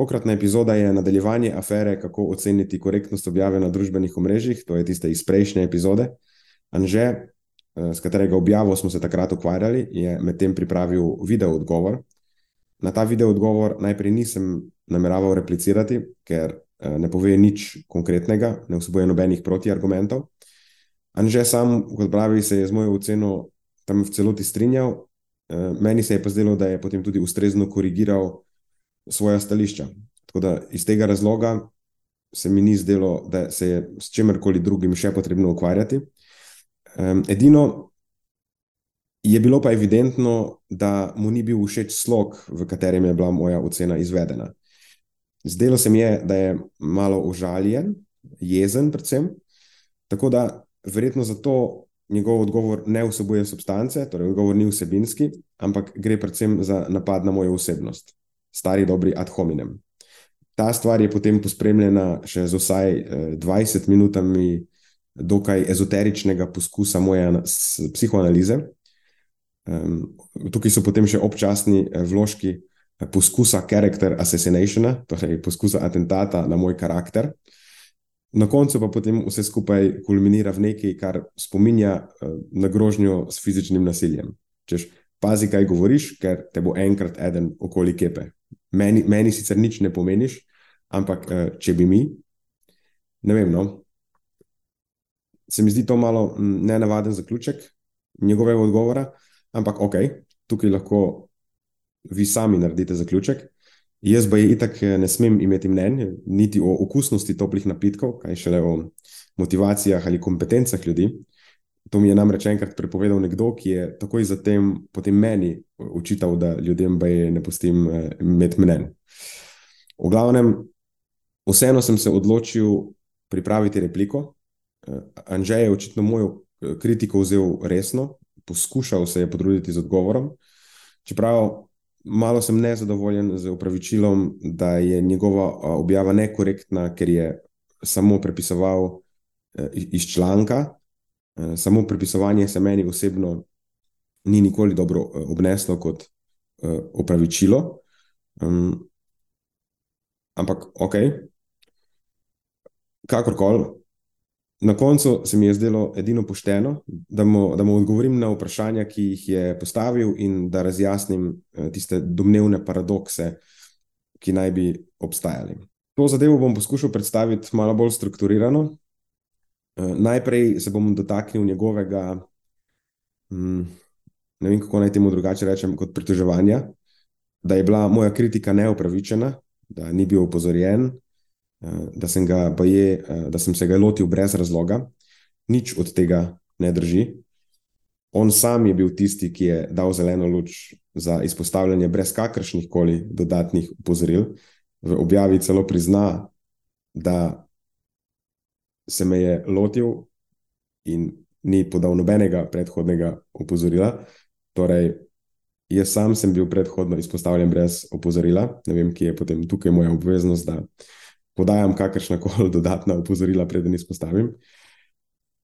Tokratna epizoda je nadaljevanje afere, kako oceniti korektnost objave na družbenih omrežjih. To je tiste iz prejšnje epizode. Anže, eh, s katerega objavo smo se takrat ukvarjali, je medtem pripravil video odgovor. Na ta video odgovor najprej nisem nameraval replicirati, ker eh, ne pove nič konkretnega, ne vsebuje nobenih protiargumentov. Anže sam, kot pravi, se je z mojo oceno tam v celoti strinjal, eh, meni se je pa zdelo, da je potem tudi ustrezno korigiral svoja stališča. Tako da iz tega razloga se mi ni zdelo, da se je s čemerkoli drugim še potrebno ukvarjati. Um, edino je bilo pa evidentno, da mu ni bil všeč slog, v katerem je bila moja ocena izvedena. Zdelo se mi je, da je malo užaljen, jezen, predvsem. Tako da verjetno zato njegov odgovor ne vsebuje substance, torej odgovor ni vsebinski, ampak gre predvsem za napad na mojo osebnost stari dobri ad hominem. Ta stvar je potem pospremljena še z vsaj 20 eh, minutami dokaj ezoteričnega poskusa moje psihoanalize. Tukaj so potem še občasni eh, vložki eh, poskusa character assassinationa, torej poskusa atentata na moj karakter. Na koncu pa potem vse skupaj kulminira v nekaj, kar spominja na grožnjo s fizičnim nasiljem. Češ, pazi, kaj govoriš, ker te bo enkrat eden okoli kepe meni, meni sicer nič ne pomeniš, ampak uh, če bi mi, ne vem. No, se mi zdi to malo nenavaden zaključek njegovega odgovora, ampak ok, tukaj lahko vi sami naredite zaključek. Jaz pa je itak eh, ne smem imeti mnenja, niti o okusnosti toplih napitkov, kaj šele o motivacijah ali kompetencah ljudi. To mi je namreč enkrat prepovedal nekdo, ki je takoj zatem meni učital, da ljudem ne pustim eh, imeti mnen. V glavnem, vseeno sem se odločil pripraviti repliko. Eh, Anžej je očitno mojo eh, kritiko vzel resno, poskušal se je potruditi z odgovorom. Čeprav malo sem nezadovoljen z upravičilom, da je njegova objava nekorektna, ker je samo prepisoval iz članka. Eh, samo prepisovanje se meni osebno ni nikoli dobro eh, obneslo kot uh, opravičilo. Um, ampak, ok, kakorkoli, na koncu se mi je zdelo edino pošteno, da mu, da mu odgovorim na vprašanja, ki jih je postavil, in da razjasnim tiste domnevne paradokse, ki naj bi obstajali. To zadevo bom poskušal predstaviti malo bolj strukturirano, Eh, najprej se bom dotaknil njegovega, hm, ne vem kako naj temu drugače rečem, kot pritoževanja, da je bila moja kritika neupravičena, da ni bil opozorjen, eh, da sem, ga, je, eh, da sem se ga lotil brez razloga. Nič od tega ne drži. On sam je bil tisti, ki je dal zeleno luč za izpostavljanje brez kakršnih koli dodatnih upozoril. V objavi celo prizna, da se me je lotil in ni podal nobenega predhodnega opozorila. Torej, jaz sam sem bil predhodno izpostavljen brez opozorila, ne vem, kje je potem tukaj moja obveznost, da podajam kakršna koli dodatna opozorila, preden izpostavim.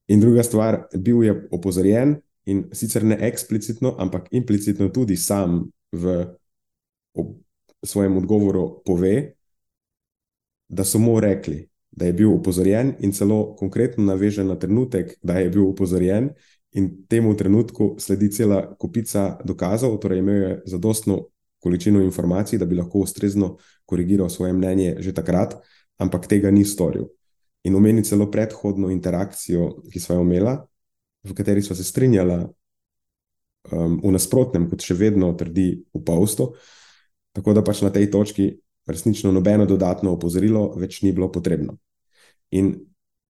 In druga stvar, bil je opozorjen in sicer ne eksplicitno, ampak implicitno tudi sam v ob, svojem odgovoru pove, da so mu rekli, da je bil upozorjen, in celo konkretno naveže na trenutek, da je bil upozorjen, in temu trenutku sledi cela kupica dokazov, torej imel je zadostno količino informacij, da bi lahko ustrezno korigiral svoje mnenje že takrat, ampak tega ni storil. In omeni celo predhodno interakcijo, ki smo jo imeli, v kateri smo se strinjali um, v nasprotnem, kot še vedno trdi v Pavstu. Tako da pač na tej točki resnično nobeno dodatno opozorilo več ni bilo potrebno. In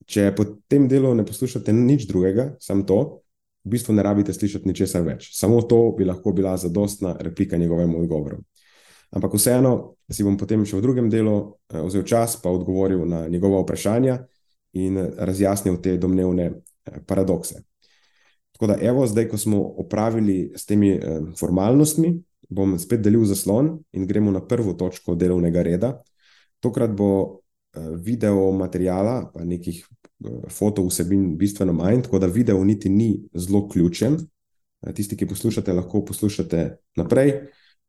če po tem delu ne poslušate nič drugega, samo to, v bistvu ne rabite slišati ničesar več. Samo to bi lahko bila zadostna replika njegovemu odgovoru. Ampak vseeno si bom potem še v drugem delu uh, vzel čas, pa odgovoril na njegova vprašanja in razjasnil te domnevne uh, paradokse. Tako da, evo, zdaj, ko smo opravili s temi uh, formalnostmi, bom spet delil zaslon in gremo na prvo točko delovnega reda. Tokrat bo video materijala, pa nekih uh, foto vsebin bistveno manj, tako da video niti ni zelo ključen. Uh, tisti, ki poslušate, lahko poslušate naprej.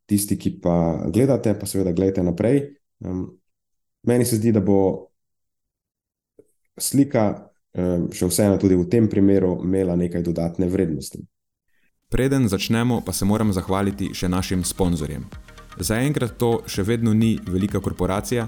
Tisti, ki pa gledate, pa seveda gledate naprej. Meni se zdi, da bo slika še vseeno tudi v tem primeru imela nekaj dodatne vrednosti. Preden začnemo, pa se moram zahvaliti še našim sponzorjem. Zaenkrat to še vedno ni velika korporacija,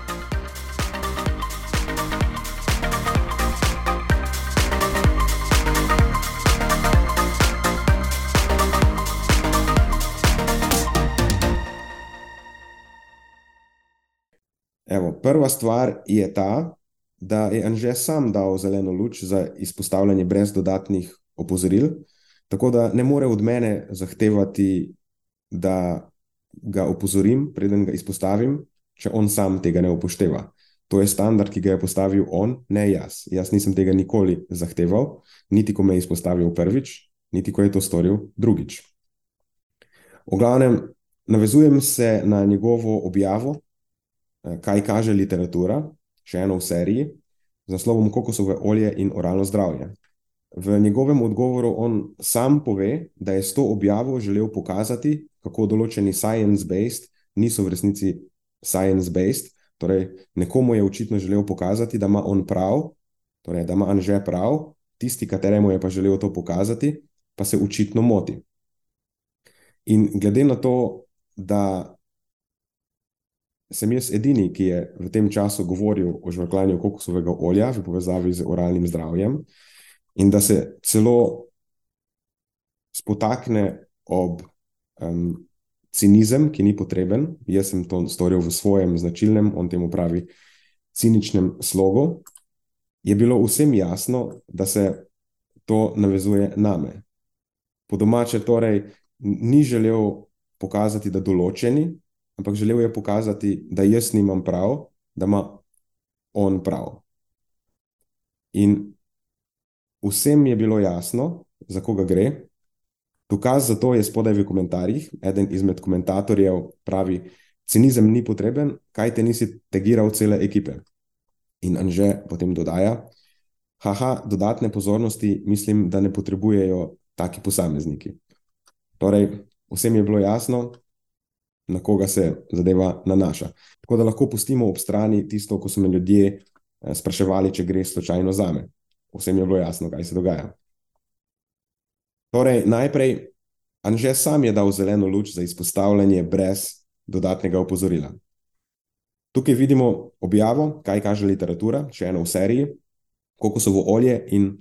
Evo, prva stvar je ta, da je Anže sam dal zeleno luč za izpostavljanje brez dodatnih opozoril, tako da ne more od mene zahtevati, da ga opozorim, preden ga izpostavim, če on sam tega ne upošteva. To je standard, ki ga je postavil on, ne jaz. Jaz nisem tega nikoli zahteval, niti ko me je izpostavil prvič, niti ko je to storil drugič. V glavnem, navezujem se na njegovo objavo kaj kaže literatura, še eno v seriji, z naslovom Kokosove olje in oralno zdravje. V njegovem odgovoru on sam pove, da je s to objavo želel pokazati, kako določeni science-based niso v resnici science-based. Torej, nekomu je očitno želel pokazati, da ima on prav, torej, da ima Anže prav, tisti, kateremu je pa želel to pokazati, pa se očitno moti. In glede na to, da sem jaz edini, ki je v tem času govoril o žvrkljanju kokosovega olja v povezavi z oralnim zdravjem, in da se celo spotakne ob um, cinizem, ki ni potreben. Jaz sem to storil v svojem značilnem, on temu pravi, ciničnem slogu. Je bilo vsem jasno, da se to navezuje name. Po domače, torej, ni želel pokazati, da določeni, ampak želel je pokazati, da jaz nimam prav, da ima on prav. In vsem je bilo jasno, za koga gre. Dokaz za to je spodaj v komentarjih. Eden izmed komentatorjev pravi: Cinizem ni potreben, kaj te nisi tegiral cele ekipe. In Anže potem dodaja: Haha, dodatne pozornosti mislim, da ne potrebujejo taki posamezniki. Torej, vsem je bilo jasno, na koga se zadeva nanaša. Tako da lahko pustimo ob strani tisto, ko so me ljudje eh, spraševali, če gre slučajno za me. Vsem je bilo jasno, kaj se dogaja. Torej, najprej, Anže sam je dal zeleno luč za izpostavljanje brez dodatnega opozorila. Tukaj vidimo objavo, kaj kaže literatura, še eno v seriji, kokosovo olje in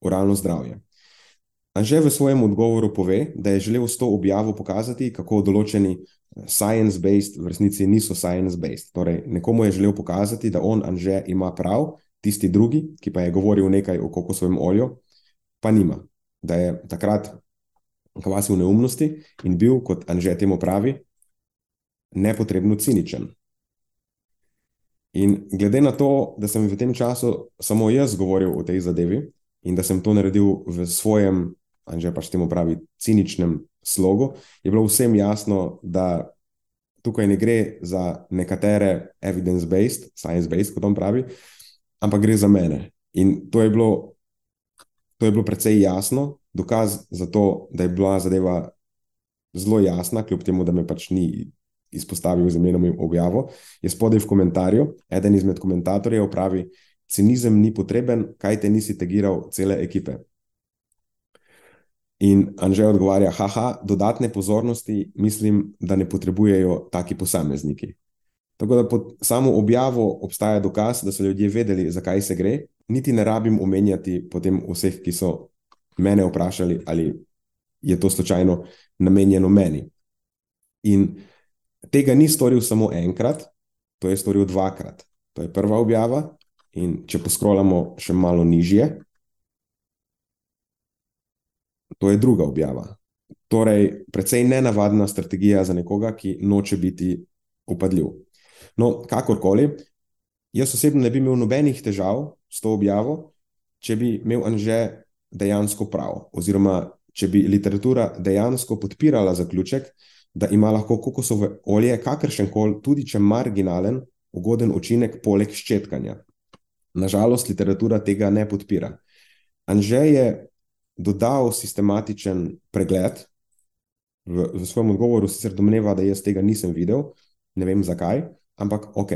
oralno zdravje. Anže v svojem odgovoru pove, da je želel s to objavo pokazati, kako določeni science-based, v resnici niso science-based. Torej, nekomu je želel pokazati, da on, Anže, ima prav, tisti drugi, ki pa je govoril nekaj o kokosovem olju, pa nima. Da je takrat kvasil neumnosti in bil, kot Anže temu pravi, nepotrebno ciničen. In glede na to, da sem v tem času samo jaz govoril o tej zadevi in da sem to naredil v svojem, Anže pač temu pravi, ciničnem slogu, je bilo vsem jasno, da tukaj ne gre za nekatere evidence-based, science-based, kot on pravi, ampak gre za mene. In to je bilo, to je bilo precej jasno, dokaz za to, da je bila zadeva zelo jasna, kljub temu, da me pač ni izpostavil z imenom in objavo. Je spodaj v komentarju, eden izmed komentatorjev pravi: Cinizem ni potreben, kaj te nisi tegiral cele ekipe. In Anžej odgovarja, haha, dodatne pozornosti mislim, da ne potrebujejo taki posamezniki. Tako da pod samo objavo obstaja dokaz, da so ljudje vedeli, zakaj se gre. Niti ne rabim omenjati potem vseh, ki so mene vprašali, ali je to slučajno namenjeno meni. In tega ni storil samo enkrat, to je storil dvakrat. To je prva objava, in če poskrolamo še malo nižje, to je druga objava. Torej, precej nenavadna strategija za nekoga, ki noče biti upadljiv. No, kakorkoli, jaz osebno ne bi imel nobenih težav s to objavo, če bi imel Anže dejansko prav, oziroma če bi literatura dejansko podpirala zaključek, da ima lahko kokosove olje kakršen koli, tudi če marginalen, ugoden učinek poleg ščetkanja. Nažalost, literatura tega ne podpira. Anže je dodal sistematičen pregled, v, v svojem odgovoru sicer domneva, da jaz tega nisem videl, ne vem zakaj, ampak ok.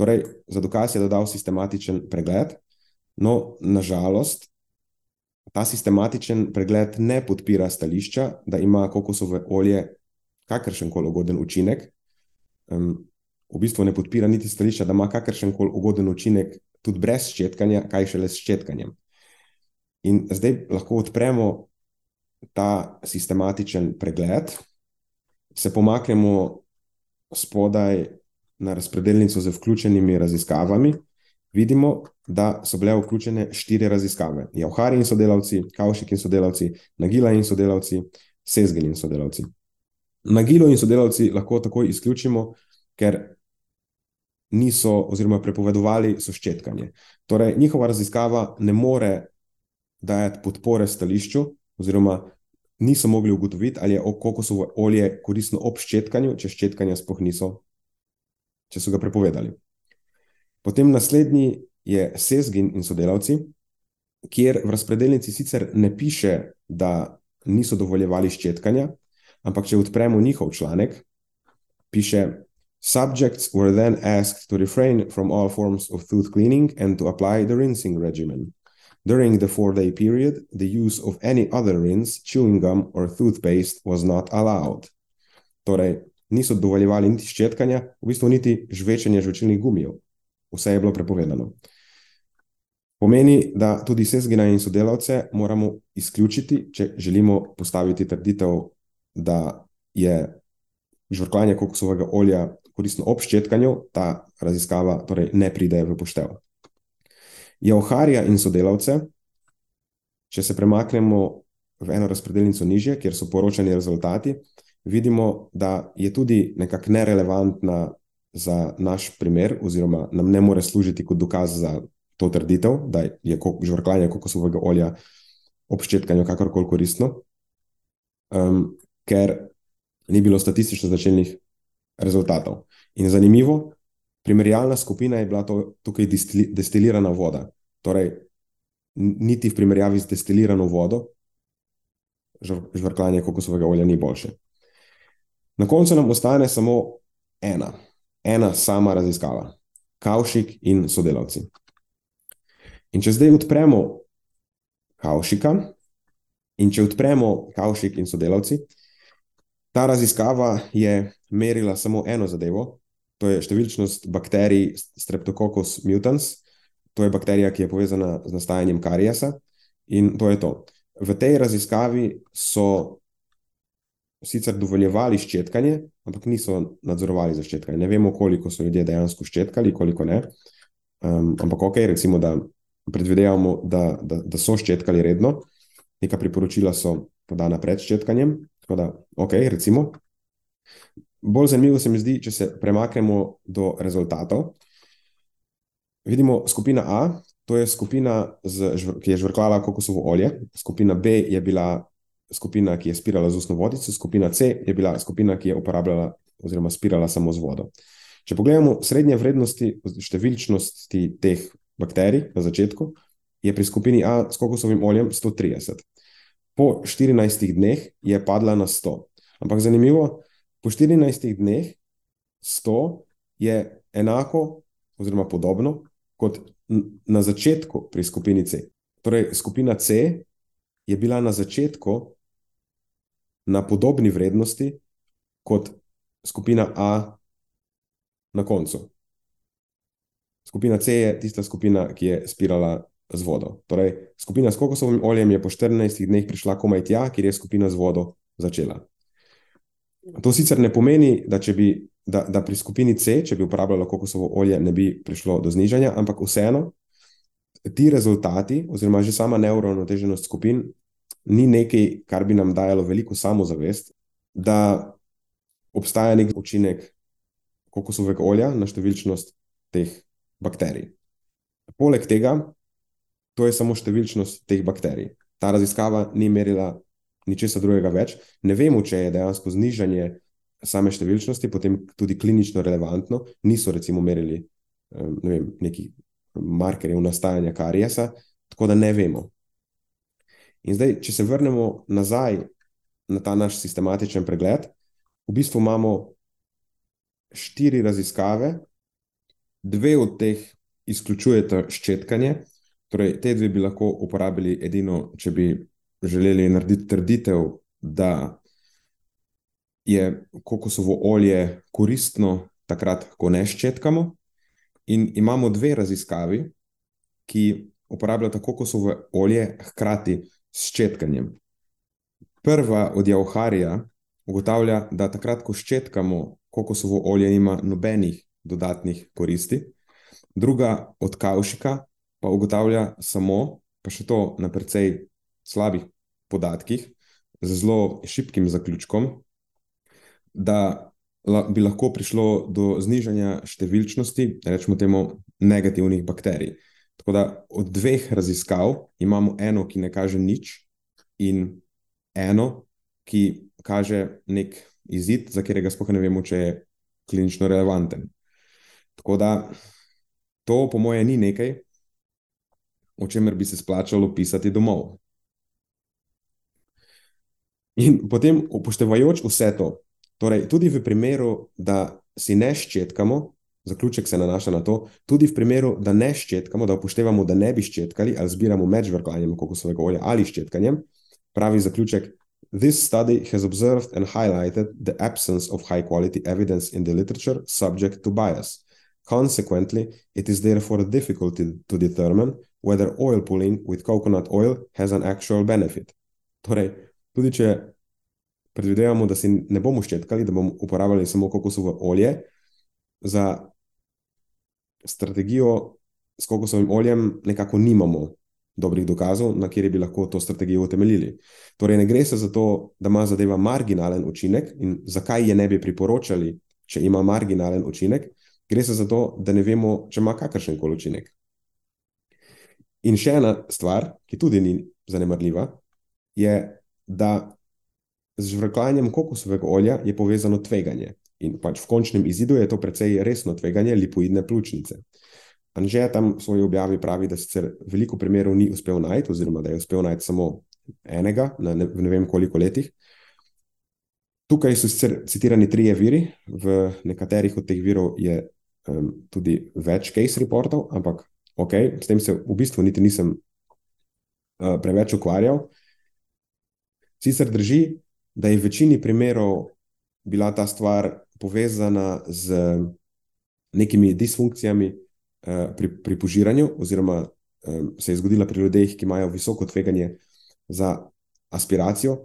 Torej, za dokaz je dodal sistematičen pregled, no, nažalost, ta sistematičen pregled ne podpira stališča, da ima kokosove olje kakršen koli ugoden učinek. Um, v bistvu ne podpira niti stališča, da ima kakršen koli ugoden učinek tudi brez ščetkanja, kaj šele s ščetkanjem. In zdaj lahko odpremo ta sistematičen pregled, se pomaknemo spodaj na razpredelnico z vključenimi raziskavami, vidimo, da so bile vključene štiri raziskave: Javhari in sodelavci, Kaušik in sodelavci, Nagila in sodelavci, Sezgin in sodelavci. Nagilo in sodelavci lahko takoj izključimo, ker niso, oziroma prepovedovali so ščetkanje. Torej, njihova raziskava ne more dajati podpore stališču, oziroma niso mogli ugotoviti, ali je kokosovo olje koristno ob ščetkanju, če ščetkanja sploh niso, če so ga prepovedali. Potem naslednji je Sezgin in sodelavci, kjer v razpredelnici sicer ne piše, da niso dovoljevali ščetkanja, ampak če odpremo njihov članek, piše: Subjects were then asked to refrain from all forms of tooth cleaning and to apply the rinsing regimen. During the four day period, the use of any other rinse, chewing gum, or toothpaste was not allowed. Torej, niso dovoljevali niti ščetkanja, v bistvu niti žvečenja žvečilnih gumijev. Vse je bilo prepovedano. Pomeni, da tudi sezgina in sodelavce moramo izključiti, če želimo postaviti trditev, da je žvrkljanje kokosovega olja koristno ob ščetkanju, ta raziskava torej ne pride v poštev. Jauharja in sodelavce, če se premaknemo v eno razpredelnico nižje, kjer so poročani rezultati, vidimo, da je tudi nekako nerelevantna za naš primer, oziroma nam ne more služiti kot dokaz za to trditev, da je žvrkljanje kokosovega olja ob ščetkanju kakorkoli koristno, um, ker ni bilo statistično značilnih rezultatov. In zanimivo, Primerjalna skupina je bila to, tukaj destilirana voda. Torej, niti v primerjavi z destilirano vodo, žvrkljanje kokosovega olja ni boljše. Na koncu nam ostane samo ena, ena sama raziskava, Kaušik in sodelavci. In če zdaj odpremo Kaušika, in če odpremo Kaušik in sodelavci, ta raziskava je merila samo eno zadevo, to je številčnost bakterij Streptococcus mutans. To je bakterija, ki je povezana z nastajanjem karijesa. In to je to. V tej raziskavi so sicer dovoljevali ščetkanje, ampak niso nadzorovali za ščetkanje. Ne vemo, koliko so ljudje dejansko ščetkali, koliko ne. Um, ampak ok, recimo, da predvidevamo, da, da, da so ščetkali redno, neka priporočila so podana pred ščetkanjem. Tako da, ok, recimo. Bolj zanimivo se mi zdi, če se premaknemo do rezultatov. Vidimo skupina A, to je skupina, z, ki je žvrkljala kokosovo olje, skupina B je bila skupina, ki je spirala z ustno vodico, skupina C je bila skupina, ki je uporabljala oziroma spirala samo z vodo. Če pogledamo srednje vrednosti številčnosti teh bakterij na začetku, je pri skupini A s kokosovim oljem 130. Po 14 dneh je padla na 100. Ampak zanimivo, po 14 dneh 100 je enako, oziroma podobno kot na začetku pri skupini C. Torej, skupina C je bila na začetku na podobni vrednosti kot skupina A na koncu. Skupina C je tista skupina, ki je spirala z vodo. Torej, skupina s kokosovim oljem je po 14 dneh prišla komaj tja, kjer je skupina z vodo začela. To sicer ne pomeni, da, bi, da, da pri skupini C, če bi uporabljala kokosovo olje, ne bi prišlo do znižanja, ampak vseeno ti rezultati, oziroma že sama neuravnoteženost skupin, ni nekaj, kar bi nam dajalo veliko samozavest, da obstaja nek učinek kokosovega olja na številčnost teh bakterij. Poleg tega, to je samo številčnost teh bakterij. Ta raziskava ni merila ničesar drugega več. Ne vemo, če je dejansko znižanje same številčnosti, potem tudi klinično relevantno. Niso recimo merili ne vem, nekih markerjev nastajanja karijesa, tako da ne vemo. In zdaj, če se vrnemo nazaj na ta naš sistematičen pregled, v bistvu imamo štiri raziskave, dve od teh izključujeta ščetkanje, torej te dve bi lahko uporabili edino, če bi želeli narediti trditev, da je kokosovo olje koristno takrat, ko ne ščetkamo. In imamo dve raziskavi, ki uporabljata kokosovo olje hkrati s ščetkanjem. Prva od Jauharija ugotavlja, da takrat, ko ščetkamo, kokosovo olje nima nobenih dodatnih koristi. Druga od Kaušika pa ugotavlja samo, pa še to na precej slabih podatkih, z zelo šibkim zaključkom, da bi lahko prišlo do znižanja številčnosti, rečemo temu, negativnih bakterij. Tako da od dveh raziskav imamo eno, ki ne kaže nič, in eno, ki kaže nek izid, za katerega sploh ne vemo, če je klinično relevanten. Tako da to, po mojem, ni nekaj, o čemer bi se splačalo pisati domov. In potem, upoštevajoč vse to, torej tudi v primeru, da si ne ščetkamo, zaključek se nanaša na to, tudi v primeru, da ne ščetkamo, da upoštevamo, da ne bi ščetkali ali zbiramo med žvrkljanjem kokosovega olja ali ščetkanjem, pravi zaključek. This study has observed and highlighted the absence of high quality evidence in the literature subject to bias. Consequently, it is therefore difficult to determine whether oil pulling with coconut oil has an actual benefit. Torej, tudi če predvidevamo, da si ne bomo ščetkali, da bomo uporabljali samo kokosovo olje, za strategijo s kokosovim oljem nekako nimamo dobrih dokazov, na kateri bi lahko to strategijo utemeljili. Torej, ne gre se za to, da ima zadeva marginalen učinek in zakaj je ne bi priporočali, če ima marginalen učinek, gre se za to, da ne vemo, če ima kakršen koli učinek. In še ena stvar, ki tudi ni zanemarljiva, je, da z žvrkljanjem kokosovega olja je povezano tveganje. In pač v končnem izidu je to precej resno tveganje lipoidne pljučnice. Anže tam v svoji objavi pravi, da sicer veliko primerov ni uspel najti, oziroma da je uspel najti samo enega na ne, ne vem koliko letih. Tukaj so sicer citirani trije viri, v nekaterih od teh virov je um, tudi več case reportov, ampak ok, s tem se v bistvu niti nisem uh, preveč ukvarjal. Sicer drži, da je v večini primerov bila ta stvar povezana z nekimi disfunkcijami uh, pri, pri požiranju, oziroma um, se je zgodila pri ljudeh, ki imajo visoko tveganje za aspiracijo,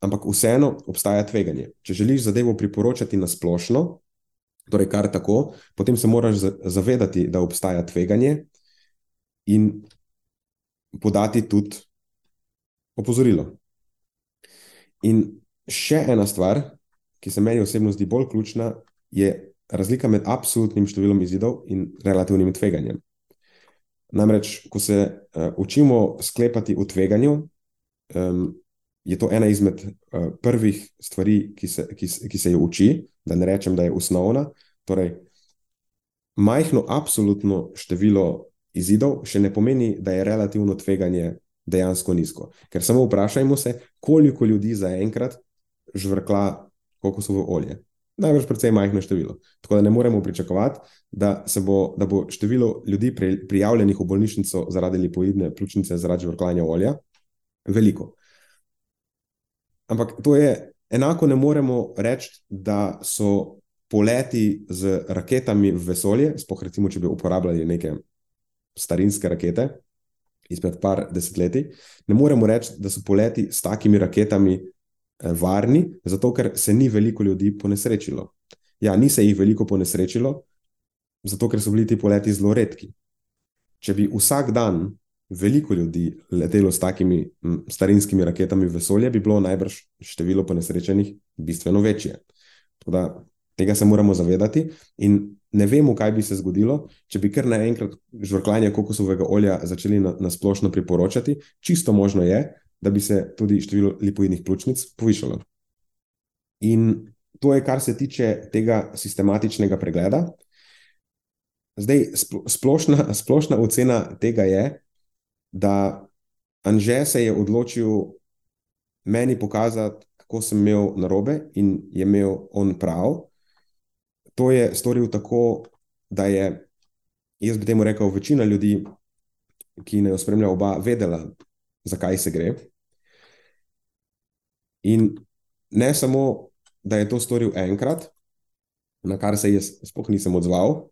ampak vseeno obstaja tveganje. Če želiš zadevo priporočati na splošno, torej kar tako, potem se moraš zavedati, da obstaja tveganje in podati tudi opozorilo. In še ena stvar, ki se meni osebno zdi bolj ključna, je razlika med absolutnim številom izidov in relativnim tveganjem. Namreč, ko se uh, učimo sklepati v tveganju, um, je to ena izmed uh, prvih stvari, ki se, ki, ki se jo uči, da ne rečem, da je osnovna. Torej, majhno absolutno število izidov še ne pomeni, da je relativno tveganje dejansko nizko. Ker samo vprašajmo se, koliko ljudi zaenkrat žvrkla kokosovo olje. Največ precej majhno število. Tako da ne moremo pričakovati, da, bo, da bo število ljudi prijavljenih v bolnišnico zaradi lipoidne pljučnice zaradi žvrklanja olja veliko. Ampak to je enako, ne moremo reči, da so poleti z raketami v vesolje, spoh recimo, če bi uporabljali neke starinske rakete izpred par desetletij, ne moremo reči, da so poleti s takimi raketami eh, varni, zato ker se ni veliko ljudi ponesrečilo. Ja, ni se jih veliko ponesrečilo, zato ker so bili ti poleti zelo redki. Če bi vsak dan veliko ljudi letelo s takimi starinskimi raketami v vesolje, bi bilo najbrž število ponesrečenih bistveno večje. Da, tega se moramo zavedati in ne vemo, kaj bi se zgodilo, če bi kar naenkrat žvrkljanje kokosovega olja začeli na, na splošno priporočati. Čisto možno je, da bi se tudi število lipoidnih pljučnic povišalo. In to je, kar se tiče tega sistematičnega pregleda. Zdaj, splošna, splošna ocena tega je, da Anže se je odločil meni pokazati, kako sem imel narobe in je imel on prav. To je storil tako, da je, jaz bi temu rekel, večina ljudi, ki ne spremlja oba, vedela, zakaj se gre. In ne samo, da je to storil enkrat, na kar se jaz sploh nisem odzval,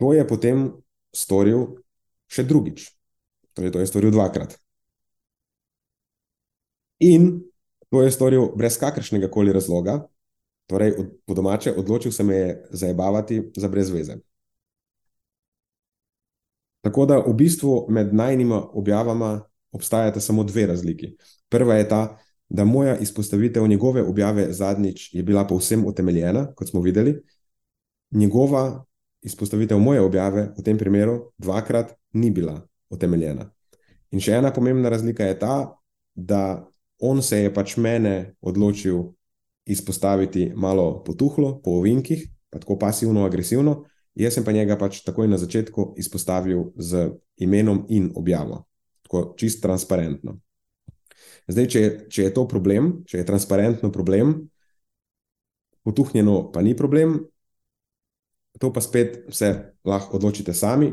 to je potem storil še drugič. Torej, to je storil dvakrat. In to je storil brez kakršnega koli razloga, torej, od, po domače, odločil se me je zabavati za brez veze. Tako da v bistvu med najnima objavama obstajata samo dve razliki. Prva je ta, da moja izpostavitev njegove objave zadnjič je bila povsem utemeljena, kot smo videli, njegova izpostavitev moje objave v tem primeru dvakrat ni bila utemeljena. In še ena pomembna razlika je ta, da on se je pač mene odločil izpostaviti malo potuhlo, po ovinkih, pa tako pasivno-agresivno, jaz sem pa njega pač takoj na začetku izpostavil z imenom in objavo, tako čist transparentno. Zdaj, če če je to problem, če je transparentno problem, potuhnjeno pa ni problem, to pa spet se lahko odločite sami.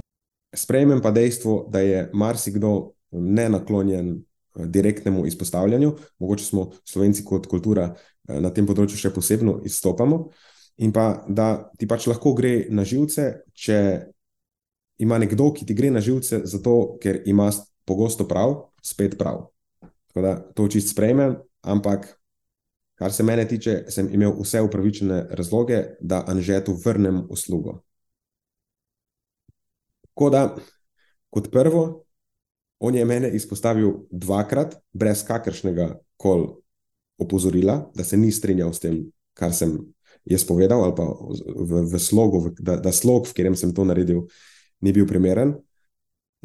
Sprejmem pa dejstvo, da je marsikdo ne naklonjen eh, direktnemu izpostavljanju, mogoče smo slovenci kot kultura na tem področju še posebno izstopamo, in pa da ti pač lahko gre na živce, če ima nekdo, ki ti gre na živce, zato ker ima pogosto prav, spet prav. Tako da to čist sprejmem, ampak. Kar se mene tiče, sem imel vse upravičene razloge, da Anžetu vrnem uslugo. Tako da, kot prvo, on je mene izpostavil dvakrat, brez kakršnega koli opozorila, da se ni strinjal s tem, kar sem jaz povedal, ali pa v, v slogu, da, da slog, v katerem sem to naredil, ni bil primeren.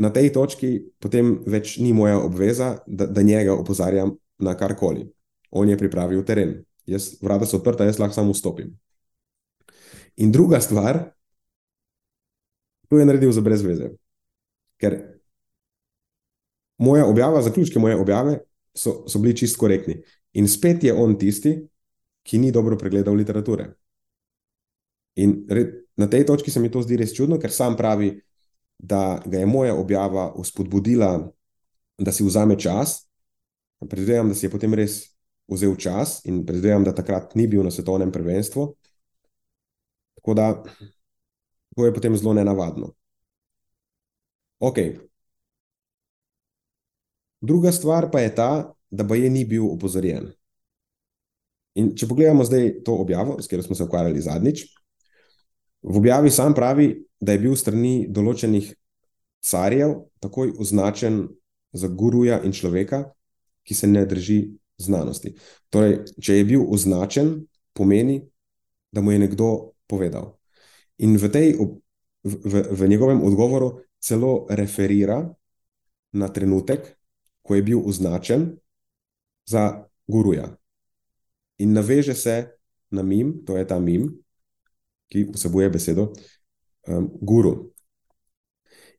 Na tej točki potem več ni moja obveza, da, da njega opozarjam na karkoli. On je pripravil teren. Jaz, vrata so odprta, jaz lahko samo vstopim. In druga stvar, To je naredil za brez veze. Ker moja objava, zaključki moje objave so, so bili čist korektni. In spet je on tisti, ki ni dobro pregledal literature. In na tej točki se mi to zdi res čudno, ker sam pravi, da ga je moja objava uspodbudila, da si vzame čas. Predvidevam, da si je potem res vzel čas in predvidevam, da takrat ni bil na svetovnem prvenstvu. Tako da To je potem zelo nenavadno. Ok. Druga stvar pa je ta, da Baje ni bil opozorjen. In če pogledamo zdaj to objavo, s katero smo se ukvarjali zadnjič, v objavi sam pravi, da je bil strani določenih carjev takoj označen za guruja in človeka, ki se ne drži znanosti. Torej, če je bil označen, pomeni, da mu je nekdo povedal. In v, tej, v, v njegovem odgovoru celo referira na trenutek, ko je bil označen za guruja. In naveže se na mim, to je ta mim, ki vsebuje besedo um, guru.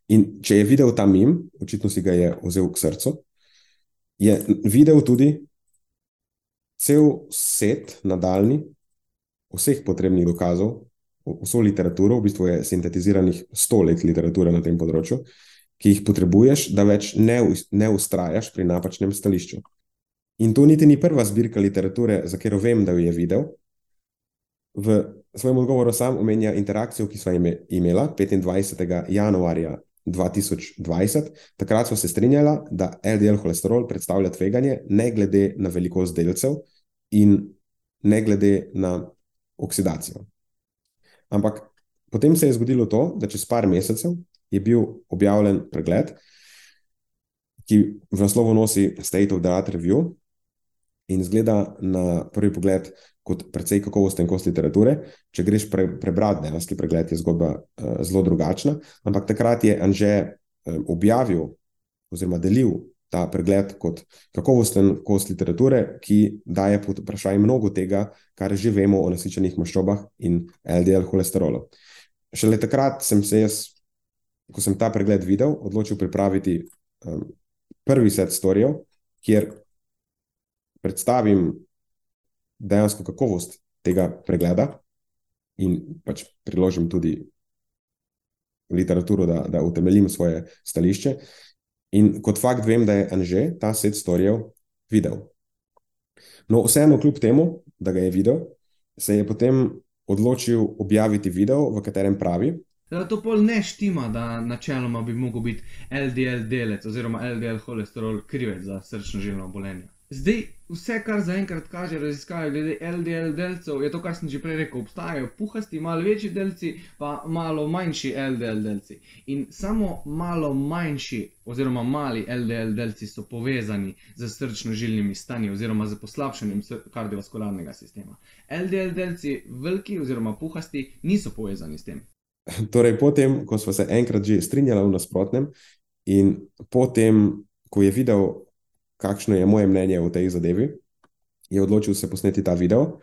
In če je videl ta mim, očitno si ga je vzel k srcu, je videl tudi cel set nadaljni vseh potrebnih dokazov, vso literaturo, v bistvu je sintetiziranih sto let literature na tem področju, ki jih potrebuješ, da več ne, ne ustrajaš pri napačnem stališču. In to niti ni prva zbirka literature, za katero vem, da jo je videl. V svojem odgovoru sam omenja interakcijo, ki smo imeli 25. januarja 2020. Takrat smo se strinjali, da LDL holesterol predstavlja tveganje, ne glede na velikost delcev in ne glede na oksidacijo. Ampak potem se je zgodilo to, da čez par mesecev je bil objavljen pregled, ki v naslovu nosi State of the Art Review in zgleda na prvi pogled kot precej kakovosten kos literature. Če greš pre, prebrati dejanski pregled, je zgodba uh, zelo drugačna. Ampak takrat je Anže um, objavil oziroma delil ta pregled kot kakovosten kos literature, ki daje pod vprašanje mnogo tega, kar že vemo o nasičenih maščobah in LDL holesterolu. Šele takrat sem se jaz, ko sem ta pregled videl, odločil pripraviti um, prvi set storijev, kjer predstavim dejansko kakovost tega pregleda in pač priložim tudi literaturo, da, da utemeljim svoje stališče. In kot fakt vem, da je Anže ta set storijev videl. No, vseeno, kljub temu, da ga je videl, se je potem odločil objaviti video, v katerem pravi, Da to pol ne štima, da načeloma bi mogel biti LDL delec oziroma LDL holesterol krivec za srčno žilno obolenje. Zdaj, vse, kar zaenkrat kaže raziskave glede LDL delcev, je to, kar sem že prej rekel. Obstajajo puhasti, malo večji delci, pa malo manjši LDL delci. In samo malo manjši oziroma mali LDL delci so povezani z srčno-žilnimi stanji oziroma z poslabšanjem kardiovaskularnega sistema. LDL delci, veliki oziroma puhasti, niso povezani s tem. Torej, potem, ko smo se enkrat že strinjali v nasprotnem, in potem, ko je videl, kakšno je moje mnenje o tej zadevi, je odločil se posneti ta video.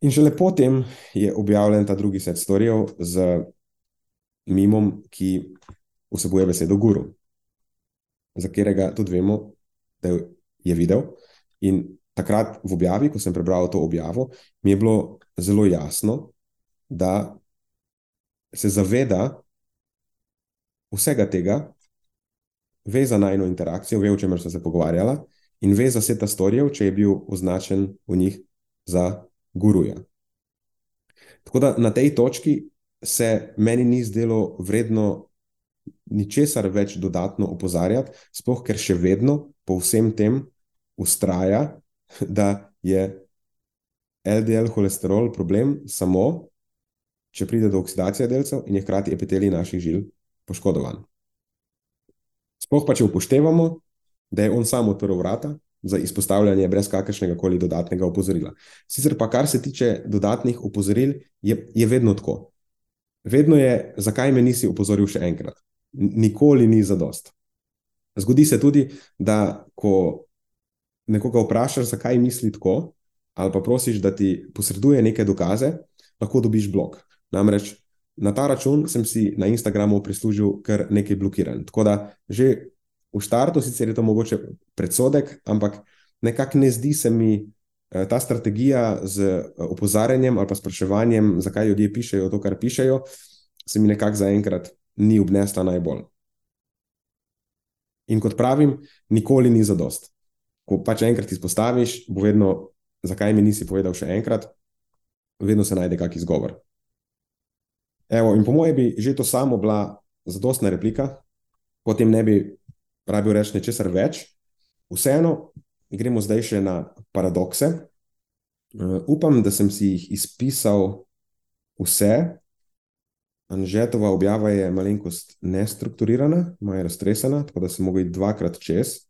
In šele potem je objavljen ta drugi set storijev z mimom, ki vsebuje besedo guru, za katerega tudi vemo, da je videl. In takrat v objavi, ko sem prebral to objavo, mi je bilo zelo jasno, da se zaveda vsega tega, ve za najno interakcijo, ve, o čemer so se pogovarjala, in ve za vse ta storijev, če je bil označen v njih za guruja. Tako da na tej točki se meni ni zdelo vredno ničesar več dodatno opozarjati, sploh ker še vedno po vsem tem ustraja, da je LDL holesterol problem samo če pride do oksidacije delcev in je hkrati epitelij naših žil poškodovan. Sploh pa, če upoštevamo, da je on sam odprl vrata za izpostavljanje brez kakršnega koli dodatnega opozorila. Sicer pa, kar se tiče dodatnih opozoril, je, je vedno tako. Vedno je, zakaj me nisi opozoril še enkrat. Nikoli ni zadost. Zgodi se tudi, da ko nekoga vprašaš, zakaj misli tako, ali pa prosiš, da ti posreduje neke dokaze, lahko dobiš blok. Namreč na ta račun sem si na Instagramu prislužil kar nekaj blokiranj. Tako da že v startu sicer je to mogoče predsodek, ampak nekako ne zdi se mi eh, ta strategija z eh, opozarjanjem ali pa spraševanjem, zakaj ljudje pišejo to, kar pišejo, se mi nekako zaenkrat ni obnesla najbolj. In kot pravim, nikoli ni zadost. Ko pač enkrat izpostaviš, bo vedno, zakaj mi nisi povedal še enkrat, vedno se najde kak izgovor. Evo, in po mojem bi že to samo bila zadostna replika, potem ne bi rabil reči nečesar več. Vseeno gremo zdaj še na paradokse. Uh, upam, da sem si jih izpisal vse. Anžetova objava je malenkost nestrukturirana, malo je raztresena, tako da sem mogel iti dvakrat čez.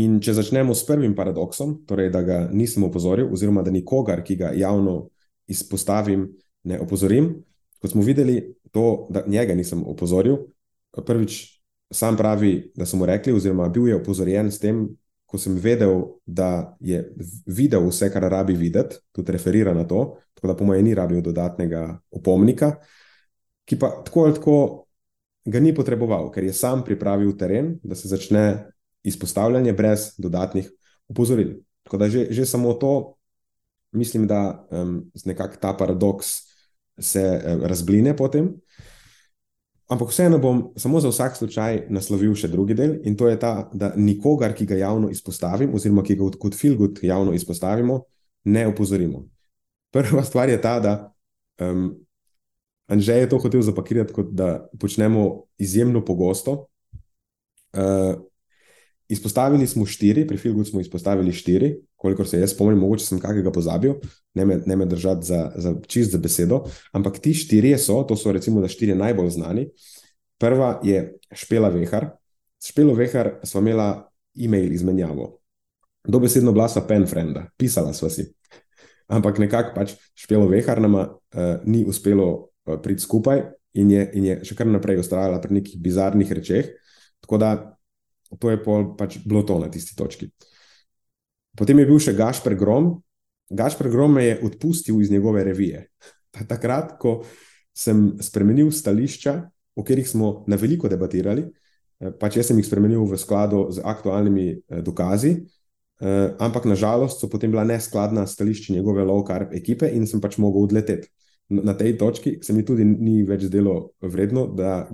In če začnemo s prvim paradoksom, torej da ga nisem opozoril, oziroma da nikogar, ki ga javno izpostavim, ne opozorim. Kot smo videli, to, da njega nisem opozoril. Prvič, sam pravi, da so mu rekli, oziroma bil je opozorjen s tem, ko sem vedel, da je videl vse, kar rabi videti, tudi referira na to, tako da po mojem ni rabil dodatnega opomnika, ki pa tako ali tako ga ni potreboval, ker je sam pripravil teren, da se začne izpostavljanje brez dodatnih opozoril. Tako da že, že samo to, mislim, da um, nekako ta paradoks se eh, razbline potem. Ampak vseeno bom samo za vsak slučaj naslovil še drugi del, in to je ta, da nikogar, ki ga javno izpostavim, oziroma ki ga kot filgut javno izpostavimo, ne opozorimo. Prva stvar je ta, da um, Anžej je to hotel zapakirati, kot da počnemo izjemno pogosto. Uh, izpostavili smo štiri, pri Filgu smo izpostavili štiri, kolikor se jaz spomnim, mogoče sem kakega pozabil, ne me, ne me držati za, za čist za besedo. Ampak ti štirje so, to so recimo da štiri najbolj znani. Prva je Špela Vehar. S Špelo Vehar smo imela e-mail izmenjavo. Dobesedno bila sva pen frenda, pisala sva si. Ampak nekako pač Špelo Vehar nama uh, ni uspelo uh, priti skupaj in je, in je še kar naprej ustrajala pri nekih bizarnih rečeh. Tako da to je pol, pač bilo to na tisti točki. Potem je bil še Gašpr Grom. Gašpr Grom me je odpustil iz njegove revije. Takrat, ko sem spremenil stališča, o katerih smo na veliko debatirali, eh, pač jaz sem jih spremenil v skladu z aktualnimi eh, dokazi, eh, ampak nažalost so potem bila neskladna stališča njegove low-carb ekipe in sem pač mogel odleteti. Na tej točki se mi tudi ni več zdelo vredno, da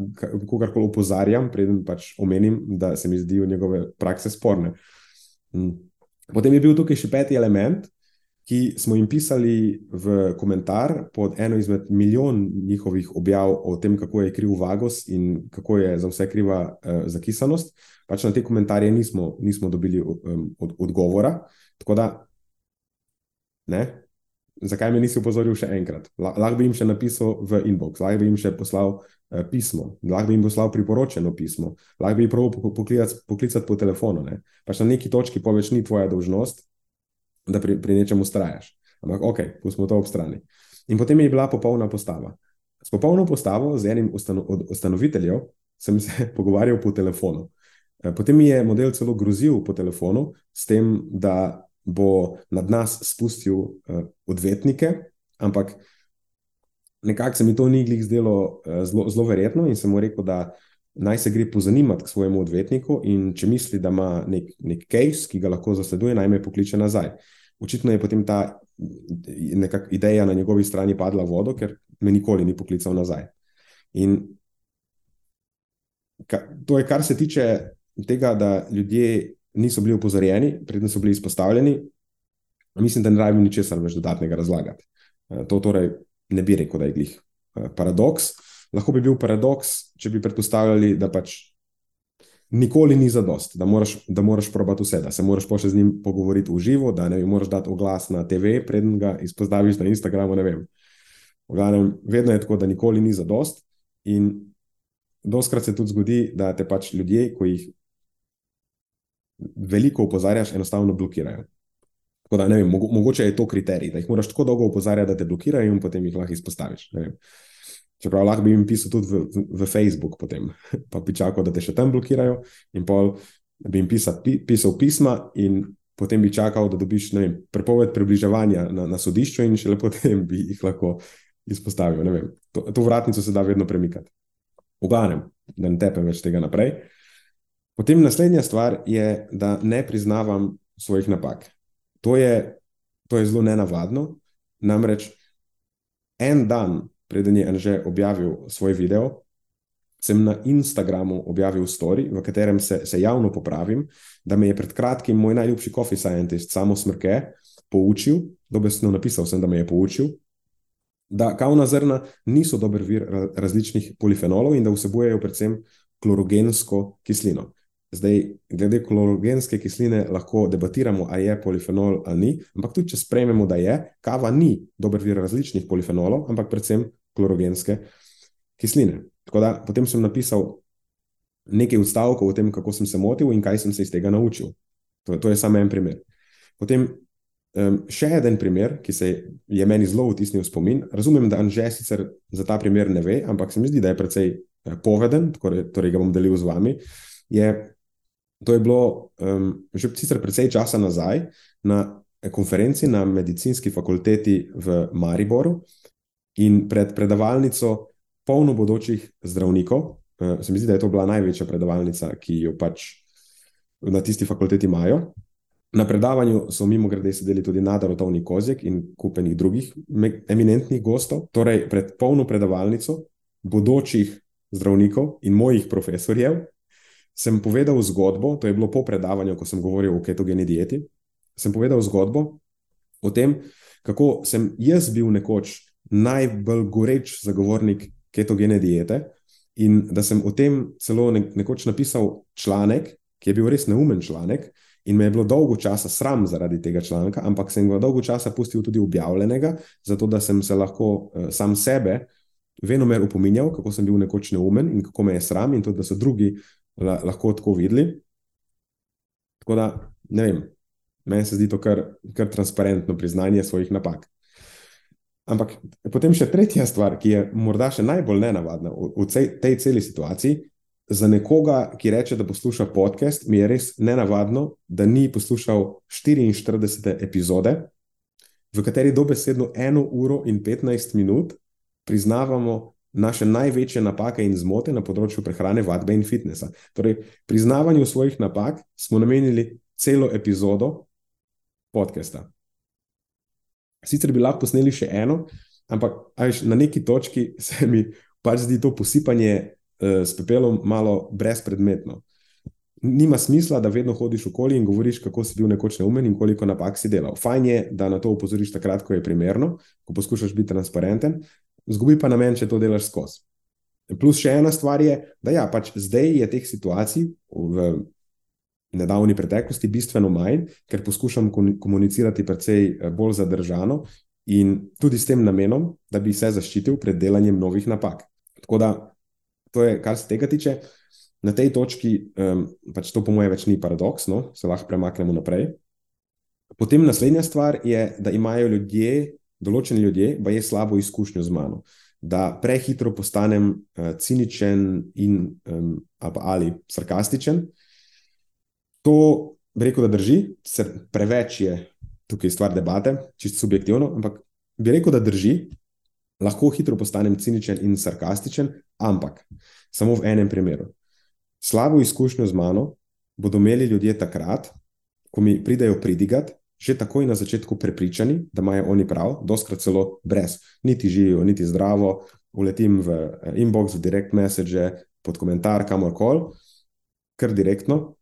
kogarkoli opozarjam, preden pač omenim, da se mi zdijo njegove prakse sporne. Potem je bil tukaj še peti element, ki smo jim pisali v komentar pod eno izmed milijon njihovih objav o tem, kako je kriv Vagos in kako je za vse kriva uh, zakisanost. Pač na te komentarje nismo, nismo dobili um, od, odgovora. Tako da, ne, zakaj me nisi upozoril še enkrat? Lahko bi jim še napisal v inbox, lahko bi jim še poslal uh, pismo, lahko bi jim poslal priporočeno pismo, lahko bi jih proval poklicati, poklicati po telefonu. Ne? Pač na neki točki pa več ni tvoja dolžnost da pri, pri nečem ustrajaš. Ampak, ok, pustimo to ob strani. In potem je bila popolna postava. S popolno postavo, z enim ustano, od ustanoviteljev, sem se pogovarjal po telefonu. Eh, potem mi je model celo grozil po telefonu, s tem, da bo nad nas spustil uh, odvetnike, ampak nekako se mi to ni glih zdelo uh, zelo verjetno in sem mu rekel, da naj se gre pozanimati k svojemu odvetniku in če misli, da ima nek, nek case, ki ga lahko zasleduje, naj me pokliče nazaj. Očitno je potem ta ideja na njegovi strani padla v vodo, ker me nikoli ni poklical nazaj. In ka, to je, kar se tiče tega, da ljudje niso bili upozorjeni, predtem so bili izpostavljeni. Mislim, da ne rabim ničesar več dodatnega razlagati. Eh, to torej ne bi rekel, da je glih eh, paradoks lahko bi bil paradoks, če bi predpostavljali, da pač nikoli ni zadost, da moraš, da moraš probati vse, da se moraš pa še z njim pogovoriti v živo, da ne bi moraš dati oglas na TV, preden ga izpostaviš na Instagramu. Ne vem. Glavnem, vedno je tako, da nikoli ni zadost. In doskrat se tudi zgodi, da te pač ljudje, ko jih veliko opozarjaš, enostavno blokirajo. Tako da, ne vem, mogoče je to kriterij, da jih moraš tako dolgo opozarjati, da te blokirajo in potem jih lahko izpostaviš. Čeprav lahko bi jim pisal tudi v, v Facebook, potem, pa bi čakal, da te še tam blokirajo, in pol bi jim pisal, pisal pisma, in potem bi čakal, da dobiš vem, prepoved približevanja na, na sodišču, in šele potem bi jih lahko izpostavil. To, to vratnico se da vedno premikati. V glavnem, da ne tepem več tega naprej. Potem naslednja stvar je, da ne priznavam svojih napak. To je, to je zelo nenavadno. Namreč en dan preden je Anže objavil svoj video, sem na Instagramu objavil story, v katerem se, se javno popravim, da me je pred kratkim moj najljubši coffee scientist, samo smrke, poučil, dobesno napisal sem, da me je poučil, da kavna zrna niso dober vir različnih polifenolov in da vsebujejo predvsem klorogensko kislino. Zdaj, glede klorogenske kisline, lahko debatiramo, ali je polifenol ali ni, ampak tudi če sprejmemo, da je, kava ni dober vir različnih polifenolov, ampak predvsem klorogenske kisline. Tako da potem sem napisal nekaj odstavkov o tem, kako sem se motil in kaj sem se iz tega naučil. To, to je samo en primer. Potem um, še en primer, ki se je meni zelo vtisnil v spomin. Razumem, da Anže sicer za ta primer ne ve, ampak se mi zdi, da je precej eh, poveden, torej, torej ga bom delil z vami. Je, to je bilo um, že sicer precej časa nazaj na konferenci na medicinski fakulteti v Mariboru, in pred predavalnico polno bodočih zdravnikov. Uh, se mi zdi, da je to bila največja predavalnica, ki jo pač na tisti fakulteti imajo. Na predavanju so mimo grede sedeli tudi Nadarotovni Kozjek in kupenih drugih eminentnih gostov. Torej, pred polno predavalnico bodočih zdravnikov in mojih profesorjev sem povedal zgodbo, to je bilo po predavanju, ko sem govoril o ketogeni dieti. Sem povedal zgodbo, o tem, kako sem jaz bil nekoč najbolj goreč zagovornik ketogene diete in da sem o tem celo nekoč napisal članek, ki je bil res neumen članek. In me je bilo dolgo časa sram zaradi tega članka, ampak sem ga dolgo časa pustil tudi objavljenega, zato da sem se lahko uh, sam sebe venomer upominjal, kako sem bil nekoč neumen in kako me je sram, in tudi, da so drugi la, lahko tako videli. Tako da, ne vem, meni se zdi to kar, kar transparentno priznanje svojih napak. Ampak potem še tretja stvar, ki je morda še najbolj nenavadna v, v cej, tej celi situaciji. Za nekoga, ki reče, da posluša podcast, mi je res nenavadno, da ni poslušal 44. epizode, v kateri dobesedno 1 uro in 15 minut priznavamo naše največje napake in zmote na področju prehrane, vadbe in fitnesa. Torej, priznavanju svojih napak smo namenili celo epizodo podcasta. Sicer bi lahko posneli še eno, ampak ajš, na neki točki se mi pač zdi to posipanje uh, s pepelom malo brezpredmetno. Nima smisla, da vedno hodiš okoli in govoriš, kako si bil nekoč neumen in koliko napak si delal. Fajn je, da na to upozoriš takrat, ko je primerno, ko poskušaš biti transparenten, zgubi pa namen, če to delaš skozi. Plus še ena stvar je, da ja, pač zdaj je teh situacij v nedavni preteklosti bistveno manj, ker poskušam komunicirati precej eh, bolj zadržano in tudi s tem namenom, da bi se zaščitil pred delanjem novih napak. Tako da, to je, kar se tega tiče. Na tej točki, um, pač to po mojem, več ni paradoks, no? se lahko premaknemo naprej. Potem naslednja stvar je, da imajo ljudje, določeni ljudje, pa je slabo izkušnjo z mano. Da prehitro postanem uh, ciničen in, um, ali, ali sarkastičen, To bi rekel, da drži, se preveč je tukaj stvar debate, čisto subjektivno, ampak bi rekel, da drži, lahko hitro postanem ciničen in sarkastičen, ampak samo v enem primeru. Slabo izkušnjo z mano bodo imeli ljudje takrat, ko mi pridejo pridigat, že takoj na začetku prepričani, da imajo oni prav, doskrat celo brez, niti živijo, niti zdravo, uletim v eh, inbox, v direct message, pod komentar, kamorkoli, kar direktno,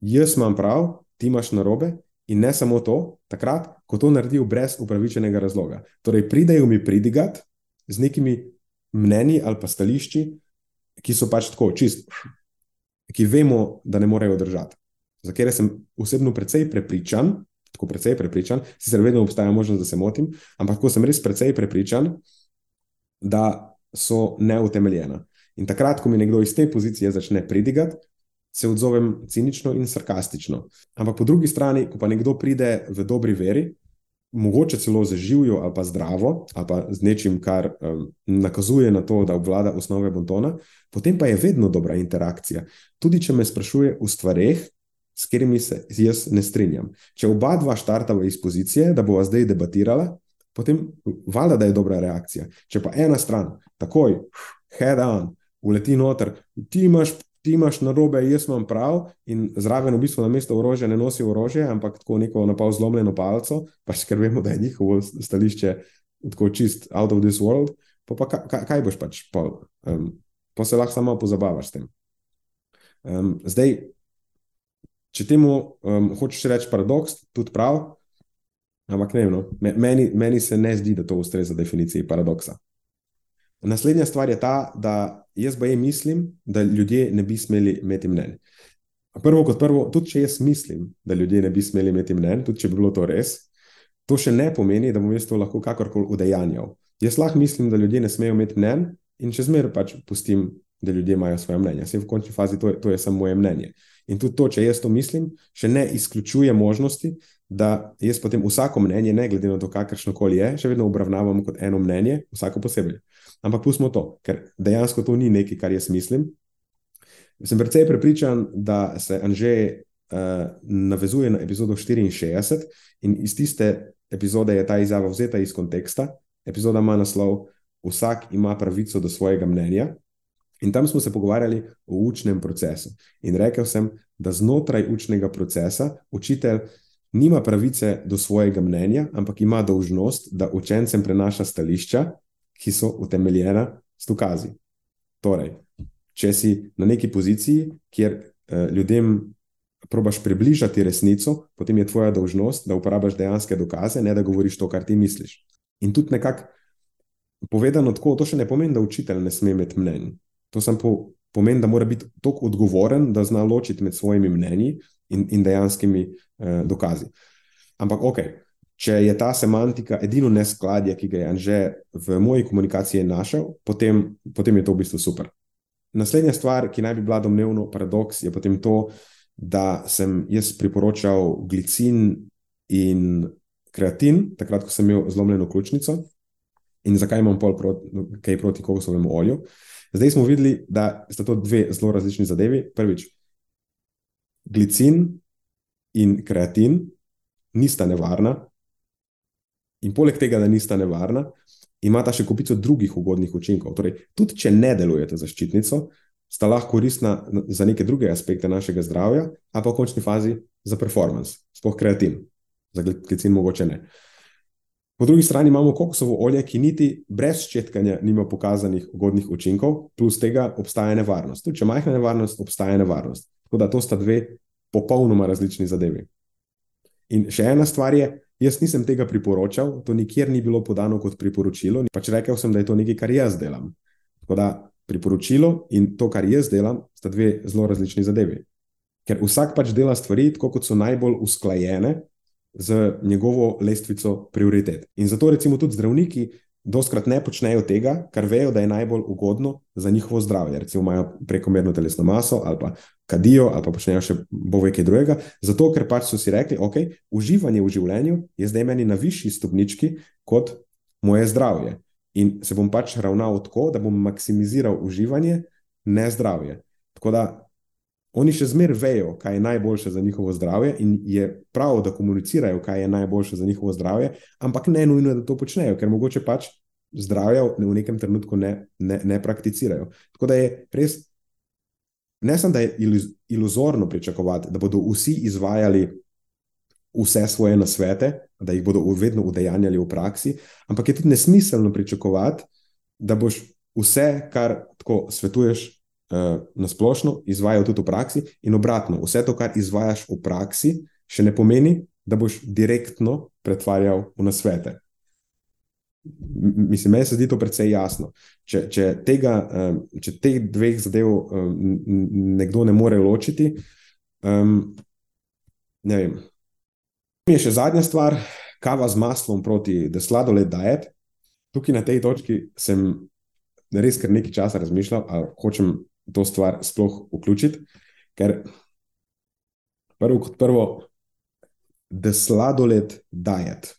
jaz imam prav, ti imaš narobe. In ne samo to, takrat, ko to naredijo brez upravičenega razloga. Torej, pridejo mi pridigat z nekimi mnenji ali pa stališči, ki so pač tako čist, ki vemo, da ne morejo držati. Za katere sem osebno precej prepričan, tako precej prepričan, sicer vedno obstaja možnost, da se motim, ampak ko sem res precej prepričan, da so neutemeljena. In takrat, ko mi nekdo iz te pozicije začne pridigati, se odzovem cinično in sarkastično. Ampak po drugi strani, ko pa nekdo pride v dobri veri, mogoče celo za živjo ali pa zdravo, ali pa z nečim, kar um, nakazuje na to, da obvlada osnove bontona, potem pa je vedno dobra interakcija. Tudi če me sprašuje v stvareh, s katerimi se jaz ne strinjam. Če oba dva štartava iz pozicije, da bova zdaj debatirala. Potem, valjda, da je dobra reakcija. Če pa ena stran, takoj, head on, uleti noter, ti imaš ti imaš na robe, jaz imam prav, in zraven v bistvu na mesto orožja ne nosi orožje, ampak tako neko napal zlomljeno palco, pač ker vemo, da je njihovo stališče tako čist out of this world. Pa, pa kaj, kaj boš pač, pa, um, pa se lahko samo pozabavaš s tem. Um, zdaj, če temu um, hočeš reči paradoks, tudi prav, ampak ne, no, meni, meni se ne zdi, da to ustreza definiciji paradoksa. Naslednja stvar je ta, da jaz jim mislim, da ljudje ne bi smeli imeti mnen. Prvo kot prvo, tudi če jaz mislim, da ljudje ne bi smeli imeti mnen, tudi če bi bilo to res, to še ne pomeni, da bom jaz to lahko kakorkoli udejanjal. Jaz lahko mislim, da ljudje ne smejo imeti mnen in če zmeraj pač pustim, da ljudje imajo svoje mnenje. Vse v končni fazi to je, to je samo moje mnenje. In tudi to, če jaz to mislim, še ne izključuje možnosti, da jaz potem vsako mnenje, ne glede na to, kakršno koli je, še vedno obravnavam kot eno mnenje, vsako posebej. Ampak pustimo to, ker dejansko to ni nekaj, kar jaz mislim. Sem precej prepričan, da se Anže uh, navezuje na epizodo 64 in iz tiste epizode je ta izjava vzeta iz konteksta. Epizoda ima naslov: Vsak ima pravico do svojega mnenja. In tam smo se pogovarjali o učnem procesu. In rekel sem, da znotraj učnega procesa učitelj nima pravice do svojega mnenja, ampak ima dolžnost, da učencem prenaša stališča, ki so utemeljena s dokazi. Torej, če si na neki poziciji, kjer eh, ljudem probaš približati resnico, potem je tvoja dolžnost, da uporabiš dejanske dokaze, ne da govoriš to, kar ti misliš. In tudi nekako povedano tako, to še ne pomeni, da učitelj ne sme imeti mnenj. To samo po, pomeni, da mora biti tako odgovoren, da zna ločiti med svojimi mnenji in, in dejanskimi eh, dokazi. Ampak, ok, če je ta semantika edino neskladje, ki ga je Anže v moji komunikaciji našel, potem, potem je to v bistvu super. Naslednja stvar, ki naj bi bila domnevno paradoks, je potem to, da sem jaz priporočal glicin in kreatin, takrat, ko sem imel zlomljeno ključnico. In zakaj imam pol proti, kaj proti kokosovemu olju? Zdaj smo videli, da sta to dve zelo različni zadevi. Prvič, glicin in kreatin nista nevarna, in poleg tega, da nista nevarna, imata še kupico drugih ugodnih učinkov. Torej, tudi če ne delujete za ščitnico, sta lahko koristna za neke druge aspekte našega zdravja, a pa v končni fazi za performance, sploh kreatin, za glicin mogoče ne. Po drugi strani imamo kokosovo olje, ki niti brez ščetkanja nima pokazanih ugodnih učinkov, plus tega obstaja nevarnost. Tudi če majhna nevarnost, obstaja nevarnost. Tako da to sta dve popolnoma različni zadevi. In še ena stvar je, jaz nisem tega priporočal, to nikjer ni bilo podano kot priporočilo, pač rekel sem, da je to nekaj, kar jaz delam. Tako da priporočilo in to, kar jaz delam, sta dve zelo različni zadevi. Ker vsak pač dela stvari tako, kot so najbolj usklajene z njegovo lestvico prioritet. In zato recimo tudi zdravniki doskrat ne počnejo tega, kar vejo, da je najbolj ugodno za njihovo zdravje. Recimo imajo prekomerno telesno maso ali pa kadijo ali pa počnejo še bove kaj drugega, zato ker pač so si rekli, ok, uživanje v življenju je zdaj meni na višji stopnički kot moje zdravje. In se bom pač ravnal tako, da bom maksimiziral uživanje, ne zdravje. Tako da oni še zmeraj vejo, kaj je najboljše za njihovo zdravje, in je prav, da komunicirajo, kaj je najboljše za njihovo zdravje, ampak ne nujno, da to počnejo, ker mogoče pač zdravja v nekem trenutku ne, ne, ne prakticirajo. Tako da je res, ne samo da je iluzorno pričakovati, da bodo vsi izvajali vse svoje nasvete, da jih bodo vedno udejanjali v praksi, ampak je tudi nesmiselno pričakovati, da boš vse, kar tako svetuješ na splošno, izvajal tudi v praksi, in obratno, vse to, kar izvajaš v praksi, še ne pomeni, da boš direktno pretvarjal v nasvete. Mislim, meni se zdi to precej jasno. Če, če, tega, če teh dveh zadev nekdo ne more ločiti, um, ne vem, Mi je še zadnja stvar, kava z maslom proti Sladoled Diet. Tukaj na tej točki sem res kar nekaj časa razmišljal, ali hočem to stvar sploh vključiti, ker prvo kot prvo, The Sladoled Diet.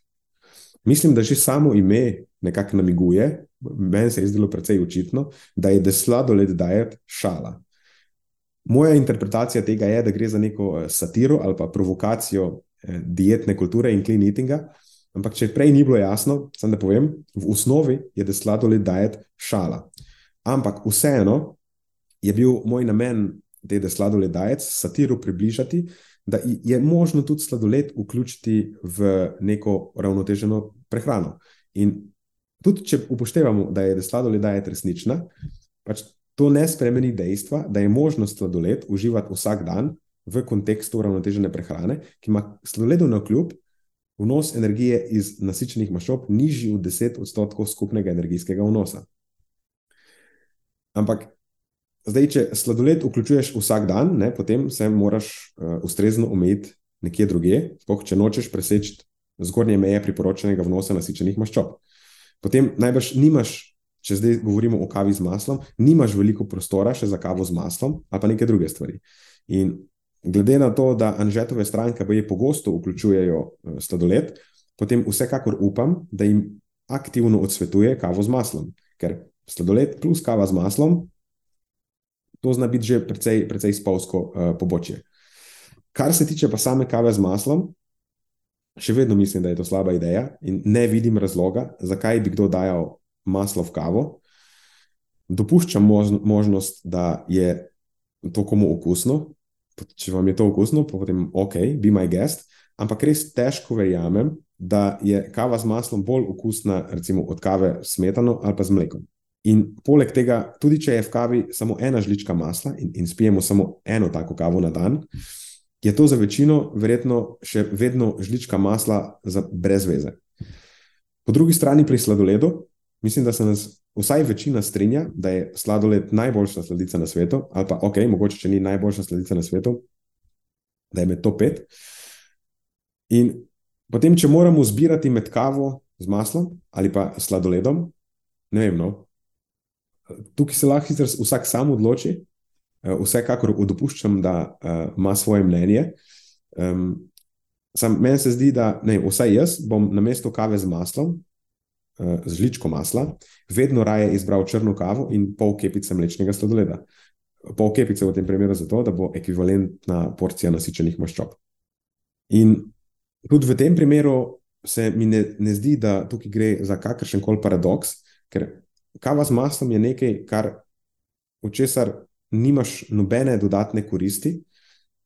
Mislim, da že samo ime nekako namiguje, meni se je zdelo precej očitno, da je The Sladoled Diet šala. Moja interpretacija tega je, da gre za neko eh, satiro ali pa provokacijo Eh, dietne kulture in clean eatinga. Ampak, če prej ni bilo jasno, sem da povem, v osnovi je da sladoled diet šala. Ampak vseeno je bil moj namen da sladoled diet satiro približati, da je možno tudi sladoled vključiti v neko ravnoteženo prehrano. In tudi, če upoštevamo, da je da sladoled diet resnična, pač to ne spremeni dejstva, da je možno sladoled uživati vsak dan, v kontekstu uravnotežene prehrane, ki ima sladoledu na kljub vnos energije iz nasičenih maščob nižji od 10 odstotkov skupnega energijskega vnosa. Ampak, zdaj, če sladoled vključuješ vsak dan, ne, potem se moraš uh, ustrezno omejiti nekje drugje, spoh, če nočeš preseči zgornje meje priporočenega vnosa nasičenih maščob. Potem najbrž nimaš. Če zdaj govorimo o kavi z maslom, nimaš veliko prostora še za kavo z maslom, ali pa neke druge stvari. In Glede na to, da Anžetove stranke boje pogosto vključujejo eh, sladoled, potem vsekakor upam, da jim aktivno odsvetuje kavo z maslom, ker sladoled plus kava z maslom, to zna biti že precej, precej spolsko uh, pobočje. Kar se tiče pa same kave z maslom, še vedno mislim, da je to slaba ideja in ne vidim razloga, zakaj bi kdo dajal maslo v kavo. Dopuščam možnost, da je to komu okusno, če vam je to okusno, potem ok, be my guest. Ampak res težko verjamem, da je kava z maslom bolj okusna recimo, od kave s smetano ali pa z mlekom. In poleg tega, tudi če je v kavi samo ena žlička masla in, in spijemo samo eno tako kavo na dan, je to za večino verjetno še vedno žlička masla za brez veze. Po drugi strani pri sladoledu, mislim, da se nas vsaj večina strinja, da je sladoled najboljša sladica na svetu, ali pa ok, mogoče če ni najboljša sladica na svetu, da je med to pet. In potem, če moramo zbirati med kavo z maslom ali pa sladoledom, ne vem, no, tukaj se lahko vsak sam odloči. Eh, vsekakor dopuščam, da uh, ima svoje mnenje. Um, sam, meni se zdi, da ne, vsaj jaz bom na mesto kave z maslom, uh, z žličko masla, vedno raje izbral črno kavo in pol kepice mlečnega sladoleda. Pol kepice v tem primeru zato, da bo ekvivalentna porcija nasičenih maščob. In tudi v tem primeru se mi ne, ne zdi, da tukaj gre za kakršen koli paradoks, ker kava z maslom je nekaj, kar v česar nimaš nobene dodatne koristi.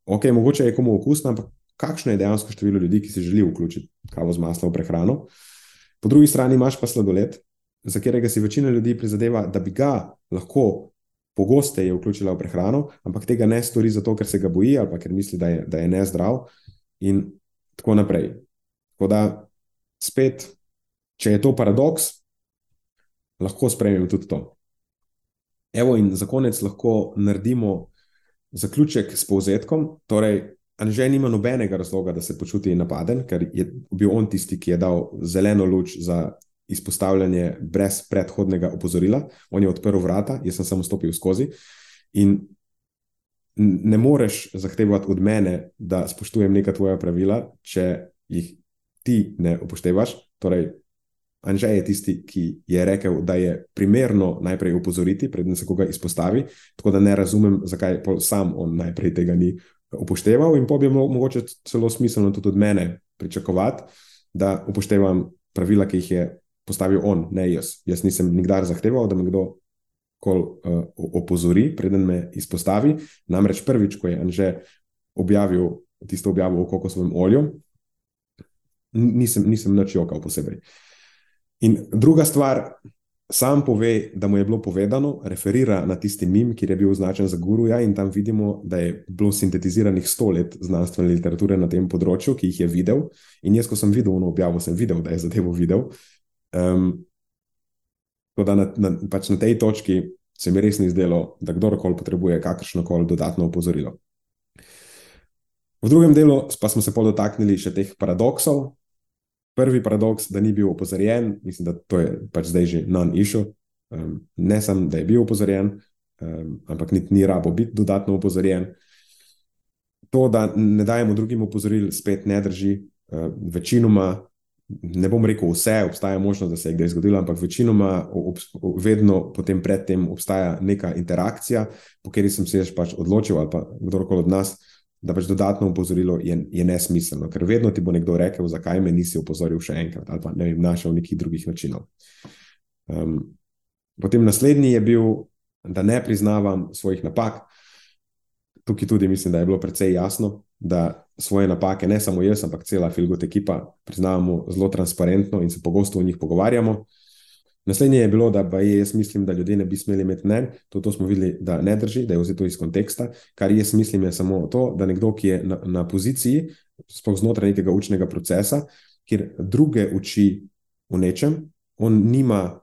Ok, mogoče je komu okusno, ampak kakšno je dejansko število ljudi, ki si želijo vključiti kavo z maslom v prehrano. Po drugi strani imaš pa sladoled, za katerega si večina ljudi prizadeva, da bi ga lahko pogosteje vključila v prehrano, ampak tega ne stori zato, ker se ga boji ali ker misli, da je, da je nezdrav in tako naprej. Tako da spet, če je to paradoks, lahko sprejmem tudi to. Evo, in za konec lahko naredimo zaključek s povzetkom. Torej, Anže nima nobenega razloga, da se počuti napaden, ker je bil on tisti, ki je dal zeleno luč za izpostavljanje brez predhodnega opozorila. On je odprl vrata, jaz sem samo stopil skozi. In ne moreš zahtevati od mene, da spoštujem neka tvoja pravila, če jih ti ne upoštevaš. Torej, Anže je tisti, ki je rekel, da je primerno najprej upozoriti, preden se koga izpostavi. Tako da ne razumem, zakaj sam on najprej tega ni upošteval. In pa bi bilo mogoče celo smiselno tudi od mene pričakovati, da upoštevam pravila, ki jih je postavil on, ne jaz. Jaz nisem nikdar zahteval, da me kdo kol uh, opozori, preden me izpostavi. Namreč prvič, ko je Anže objavil tisto objavo o kokosovem olju, nisem, nisem nič jokal posebej. In druga stvar, sam pove, da mu je bilo povedano, referira na tisti mim, ki je bil označen za guruja, in tam vidimo, da je bilo sintetiziranih sto let znanstvene literature na tem področju, ki jih je videl. In jaz, ko sem videl ono objavo, sem videl, da je zadevo videl. Um, tako da na, na, pač na tej točki se mi res ni zdelo, da kdorkoli potrebuje kakršno koli dodatno opozorilo. V drugem delu pa smo se podotaknili še teh paradoksov, prvi paradoks, da ni bil opozorjen, mislim, da to je pač zdaj že non-issue. Um, ne samo, da je bil opozorjen, um, ampak ni, ni rabo biti dodatno opozorjen. To, da ne dajemo drugim opozoril, spet ne drži. Uh, večinoma, ne bom rekel vse, obstaja možnost, da se je kdaj zgodilo, ampak večinoma ob, vedno potem predtem obstaja neka interakcija, po kateri sem se jaz pač odločil ali pa kdorkoli od nas da pač dodatno upozorilo je, je nesmiselno, ker vedno ti bo nekdo rekel, zakaj me nisi upozoril še enkrat, ali pa ne vem, našel nekih drugih načinov. Um, potem naslednji je bil, da ne priznavam svojih napak. Tukaj tudi mislim, da je bilo precej jasno, da svoje napake ne samo jaz, ampak cela Filgot ekipa priznavamo zelo transparentno in se pogosto o njih pogovarjamo. Naslednje je bilo, da jaz mislim, da ljudje ne bi smeli imeti mnen, to, to smo videli, da ne drži, da je vzeto iz konteksta. Kar jaz mislim, je samo to, da nekdo, ki je na, na poziciji, sploh znotraj nekega učnega procesa, kjer druge uči o nečem, on nima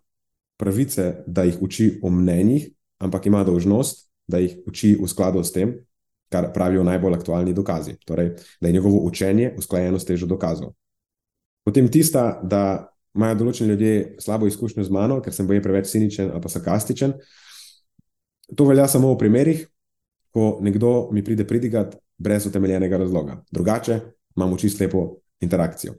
pravice, da jih uči o mnenjih, ampak ima dožnost, da jih uči v skladu s tem, kar pravijo najbolj aktualni dokazi. Torej, da je njegovo učenje usklajeno s težo dokazov. Potem tista, da imajo določeni ljudje slabo izkušnjo z mano, ker sem boje preveč ciničen ali pa sarkastičen. To velja samo v primerih, ko nekdo mi pride pridigat brez utemeljenega razloga. Drugače imamo čisto lepo interakcijo.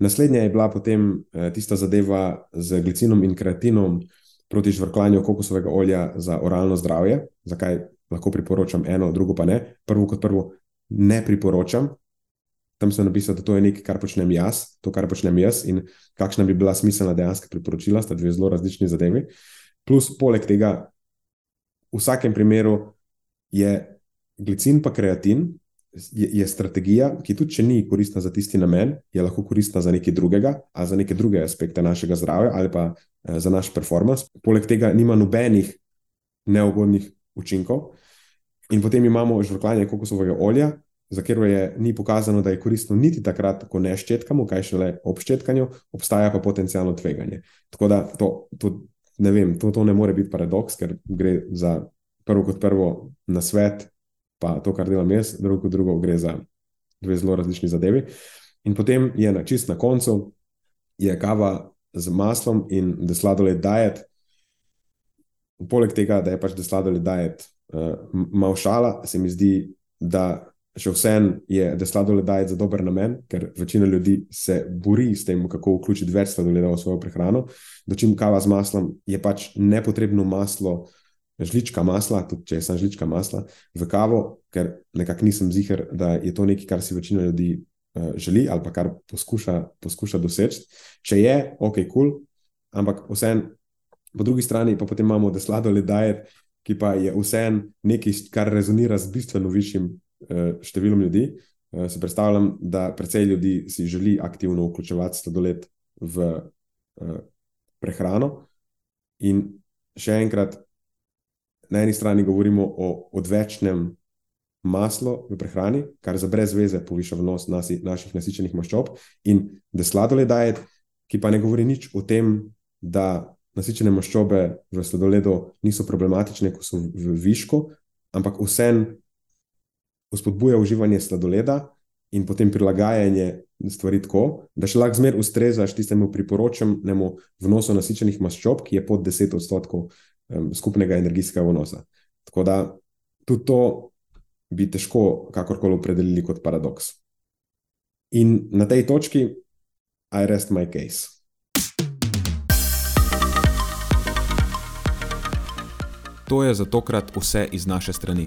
Naslednja je bila potem eh, tista zadeva z glicinom in kreatinom proti žvrklanju kokosovega olja za oralno zdravje. Zakaj lahko priporočam eno, drugo pa ne? Prvo kot prvo, ne priporočam, tam sem napisal, da to je nekaj, kar počnem jaz, to, kar počnem jaz, in kakšna bi bila smiselna dejansko priporočila, sta dve zelo različni zadevi. Plus, poleg tega, v vsakem primeru je glicin pa kreatin. Je, je strategija, ki tudi, če ni koristna za tisti namen, je lahko koristna za nekaj drugega, ali za neke druge aspekte našega zdravja, ali pa eh, za naš performance. Poleg tega, nima nobenih neugodnih učinkov. In potem imamo žvrkljanje kokosovega olja, za katero je ni pokazano, da je koristno niti takrat, ko ne ščetkamo, kaj šele ob ščetkanju, obstaja pa potencijalno tveganje. Tako da to, to, ne vem, to, to ne more biti paradoks, ker gre za prvo kot prvo na svet, pa to, kar delam jaz, drugo kot drugo gre za dve zelo različni zadevi. In potem je na čist na koncu, je kava z maslom in da sladoled dajet. Poleg tega, da je pač da sladoled dajet uh, malo šala, se mi zdi, da še vsem je, da sladoled dajet za dober namen, ker večina ljudi se bori s tem, kako vključiti več sladoleda v svojo prehrano. Dočim kava z maslom je pač nepotrebno maslo, žlička masla, tudi če je samo žlička masla, v kavo, ker nekako nisem ziger, da je to nekaj, kar si večina ljudi uh, želi ali pa kar poskuša, poskuša doseči. Če je, ok, kul, cool, ampak vsem. Po drugi strani pa potem imamo, da sladoled dajet, ki pa je vsem nekaj, kar rezonira z bistveno višjim številom ljudi. Eh, se predstavljam, da precej ljudi si želi aktivno vključevati sladoled v eh, prehrano. In še enkrat, na eni strani govorimo o odvečnem maslu v prehrani, kar za brez veze poviša vnos nasi, naših nasičenih maščob, in da sladoled daje, ki pa ne govori nič o tem, da nasičene maščobe v sladoledu niso problematične, ko so v višku, ampak vsem spodbuja uživanje sladoleda in potem prilagajanje stvari tako, da še lahko zmeraj ustrezaš tistemu priporočenemu vnosu nasičenih maščob, ki je pod 10 odstotkov um, skupnega energijskega vnosa. Tako da tudi to bi težko kakorkoli opredelili kot paradoks. In na tej točki, I rest my case. To je za tokrat vse iz naše strani.